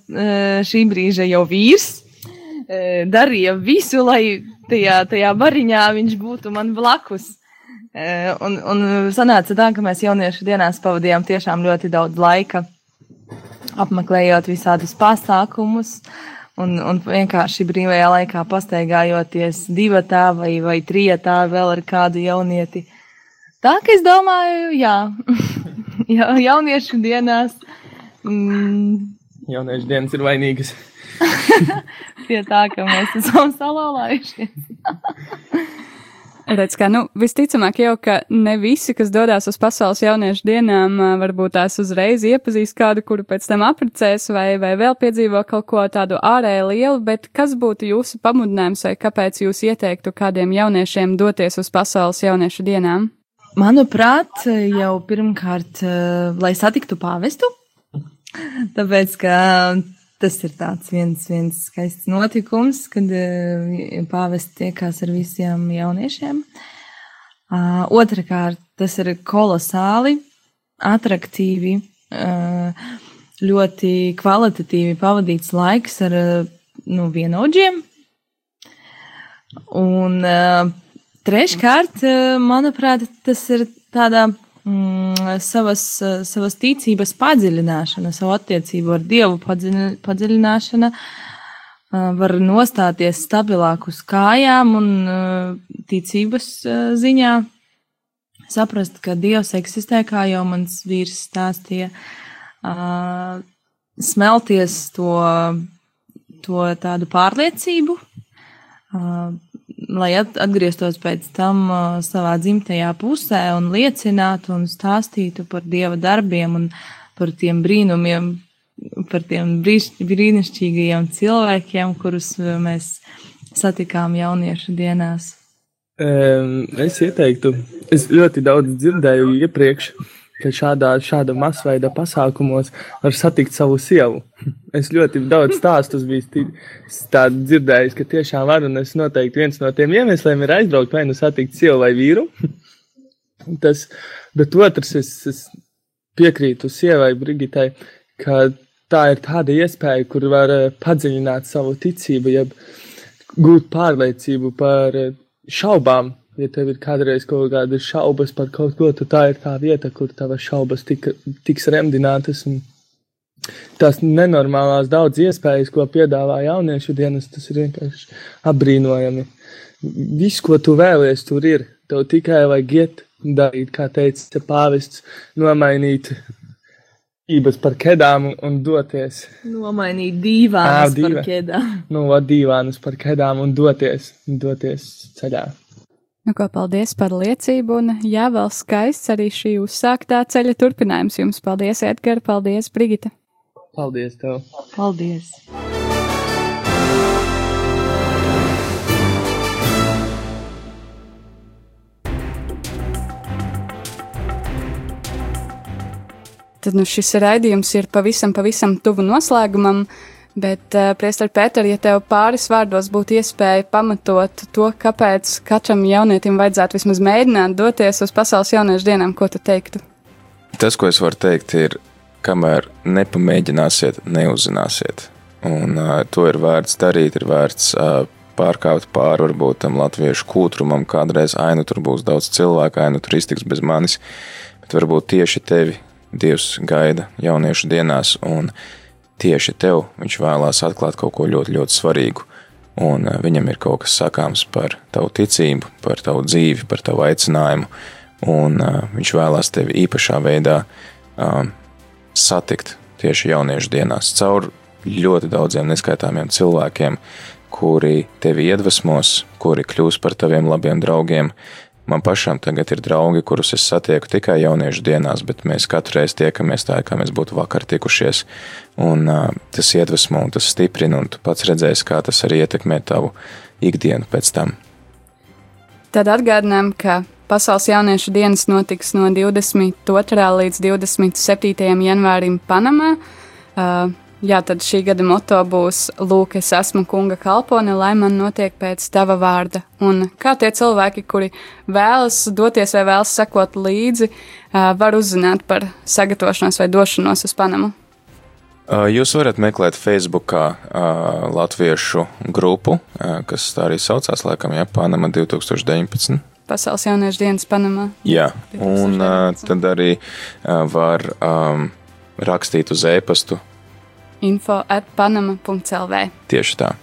šī brīža jau vīrs, uh, darīja visu, lai tajā, tajā bariņā viņš būtu man blakus. Uh, un, un sanāca tā, ka mēs jauniešu dienās pavadījām tiešām ļoti daudz laika apmeklējot visādus pasākumus. Uh, un, un vienkārši brīvajā laikā pastaigājoties divatā vai, vai trijatā vēl ar kādu jaunieti. Tā ka es domāju, jā, ja, jauniešu dienās. Mm, jauniešu dienas ir vainīgas. Pie tā, ka mēs esam salauzājušies. Redz, ka, nu, visticamāk jau, ka ne visi, kas dodas uz pasaules jauniešu dienām, varbūt tās uzreiz iepazīst kādu, kuru pēc tam apprecēs vai, vai vēl piedzīvo kaut ko tādu ārēju lielu, bet kas būtu jūsu pamudinājums vai kāpēc jūs ieteiktu kādiem jauniešiem doties uz pasaules jauniešu dienām? Manuprāt, jau pirmkārt, lai satiktu pāvestu, tāpēc, ka tas ir tāds viens, viens skaists notikums, kad uh, pāvests tiekās ar visiem jauniešiem. Uh, Otrakārt, tas ir kolosāli, attraktīvi, uh, ļoti kvalitatīvi pavadīts laiks ar uh, nu, vienaudžiem. Un uh, treškārt, manuprāt, tas ir tādā mm, savas, savas ticības padziļināšana, savu attiecību ar Dievu padziļināšana, var nostāties stabilāk uz kājām un ticības ziņā. Saprast, ka Dievs eksistē, kā jau mans vīrs stāstīja, smelties to, to tādu pārliecību, lai at- atgrieztos pēc tam uh, savā dzimtajā pusē un liecinātu un stāstītu par Dieva darbiem un par tiem brīnumiem, par tiem brīnišķīgajiem cilvēkiem, kurus uh, mēs satikām jauniešu dienās. Es ieteiktu, es ļoti daudz dzirdēju iepriekš, ka šādā, šāda masveida pasākumos var satikt savu sievu. Es ļoti daudz stāstus biju dzirdējis, ka tiešām var, un es noteikti viens no tiem iemesliem ir aizbraukt vai nu satikt sievu vai vīru. Tas, bet otrs, es, es piekrītu sievai Brigitai, ka tā ir tāda iespēja, kur var eh, padziļināt savu ticību, jeb gūt pārliecību par eh, šaubām. Ja tev ir kādreiz kaut kādas šaubas par kaut ko, tad tā ir tā vieta, kur tavas šaubas tika, tiks remdinātas. Un tās nenormālās daudz iespējas, ko piedāvā jauniešu dienas, tas ir vienkārši apbrīnojami. Viss, ko tu vēlies, tur ir. Tev tikai vajag iet, darīt, kā teica pāvests, nomainīt ības par kedām un, doties. Nomainīt dīvānas par ķēdām. Nu, va, dīvānus par kedām un doties, doties ceļā. Nu, ko paldies par liecību, un jā, vēl skaists arī šī uzsāktā ceļa turpinājums jums. Paldies, Edgar, paldies, Brigita! Paldies tev! Paldies! Tad nu, šis raidījums ir pavisam, pavisam tuvu noslēgumam, bet, uh, Priester Pēter, ja tev pāris vārdos būtu iespēja pamatot to, kāpēc katram jaunietim vajadzētu vismaz mēģināt doties uz pasaules jauniešu dienām, ko tu teiktu? Tas, ko es varu teikt, ir, kamēr nepamēģināsiet, neuzzināsiet. Un uh, to ir vērts darīt, ir vērts uh, pārkāpt pāri varbūt tam latviešu kūtrumam. Kādreiz ainu tur būs daudz cilvēku, ainu tur iztiks bez manis, bet varbūt tieši tevi Dievs gaida jauniešu dienās, un tieši tev viņš vēlās atklāt kaut ko ļoti, ļoti svarīgu. Un uh, viņam ir kaut kas sakāms par tavu ticību, par tavu dzīvi, par tavu aicinājumu, un uh, viņš vēlās tevi īpašā veidā uh, satikt tieši jauniešu dienās caur ļoti daudziem neskaitāmiem cilvēkiem, kuri tevi iedvesmos, kuri kļūs par taviem labiem draugiem. Man pašam tagad ir draugi, kurus es satieku tikai jauniešu dienās, bet mēs katru reizi tiekamies tā, kā mēs būtu vakar tikušies. Un uh, tas iedvesmo un tas stiprina, un tu pats redzēsi, kā tas arī ietekmē tavu ikdienu pēc tam. Tad atgādinām, ka Pasaules jauniešu dienas notiks no 22. līdz 27. janvārim Panamā. Uh, jā, tad šī gada moto būs Lūk, es esmu kunga kalpone, lai man notiek pēc tava vārda. Un kā tie cilvēki, kuri vēlas doties vai vēlas sekot līdzi, var uzzināt par sagatavošanos vai došanos uz Panamu. Jūs varat meklēt Facebookā uh, latviešu grupu, kas tā arī saucās, laikam, ja Panama 2019. Pasaules jauniešu dienas Panamā. Jā, un uh, tad arī var um, rakstīt uz e-pastu Info at panama.lv. tieši tā.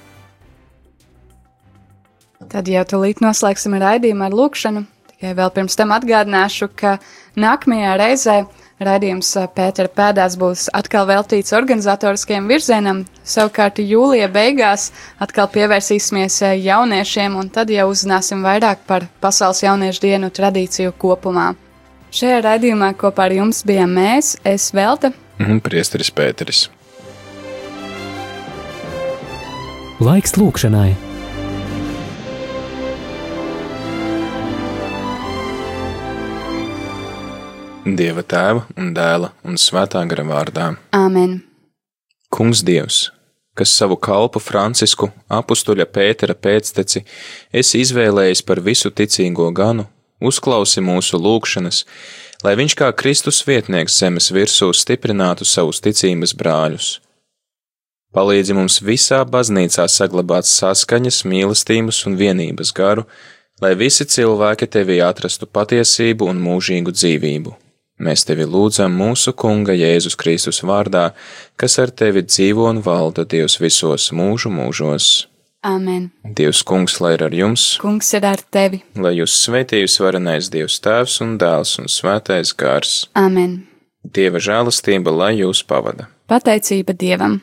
Tad jau tūlīt noslēgsim raidījumu ar lūkšanu. Tikai vēl pirms tam atgādināšu, ka nākamajā reizē raidījums ā, Pētera pēdās būs atkal veltīts organizatoriskajam virzienam. Savukārt jūlija beigās atkal pievērsīsimies ā, jauniešiem, un tad jau uzzināsim vairāk par Pasaules jauniešu dienu tradīciju kopumā. Šajā raidījumā kopā ar jums bijām mēs, es Velta. Mhm, Priesteris Pēteris. Laiks lūkšanai. Dieva tēva un dēla un svētā gara vārdā. Āmen! Kungs Dievs, kas savu kalpu Francisku, apustuļa Pētera pēcteci, esi izvēlējis par visu ticīgo ganu, uzklausi mūsu lūgšanas, lai viņš kā Kristus vietnieks zemes virsū stiprinātu savus ticības brāļus. Palīdzi mums visā baznīcā saglabāt saskaņas, mīlestības un vienības garu, lai visi cilvēki tevī atrastu patiesību un mūžīgu dzīvību. Mēs tevi lūdzam mūsu Kunga Jēzus Kristus vārdā, kas ar tevi dzīvo un valda Dievs visos mūžu mūžos. Āmen! Dievs Kungs, lai ir ar jums, Kungs ir ar tevi! lai jūs svētījus varenais Dievs Tēvs un Dēls un Svētais Gārs. Āmen! Dieva žēlastība, lai jūs pavada. Pateicība Dievam!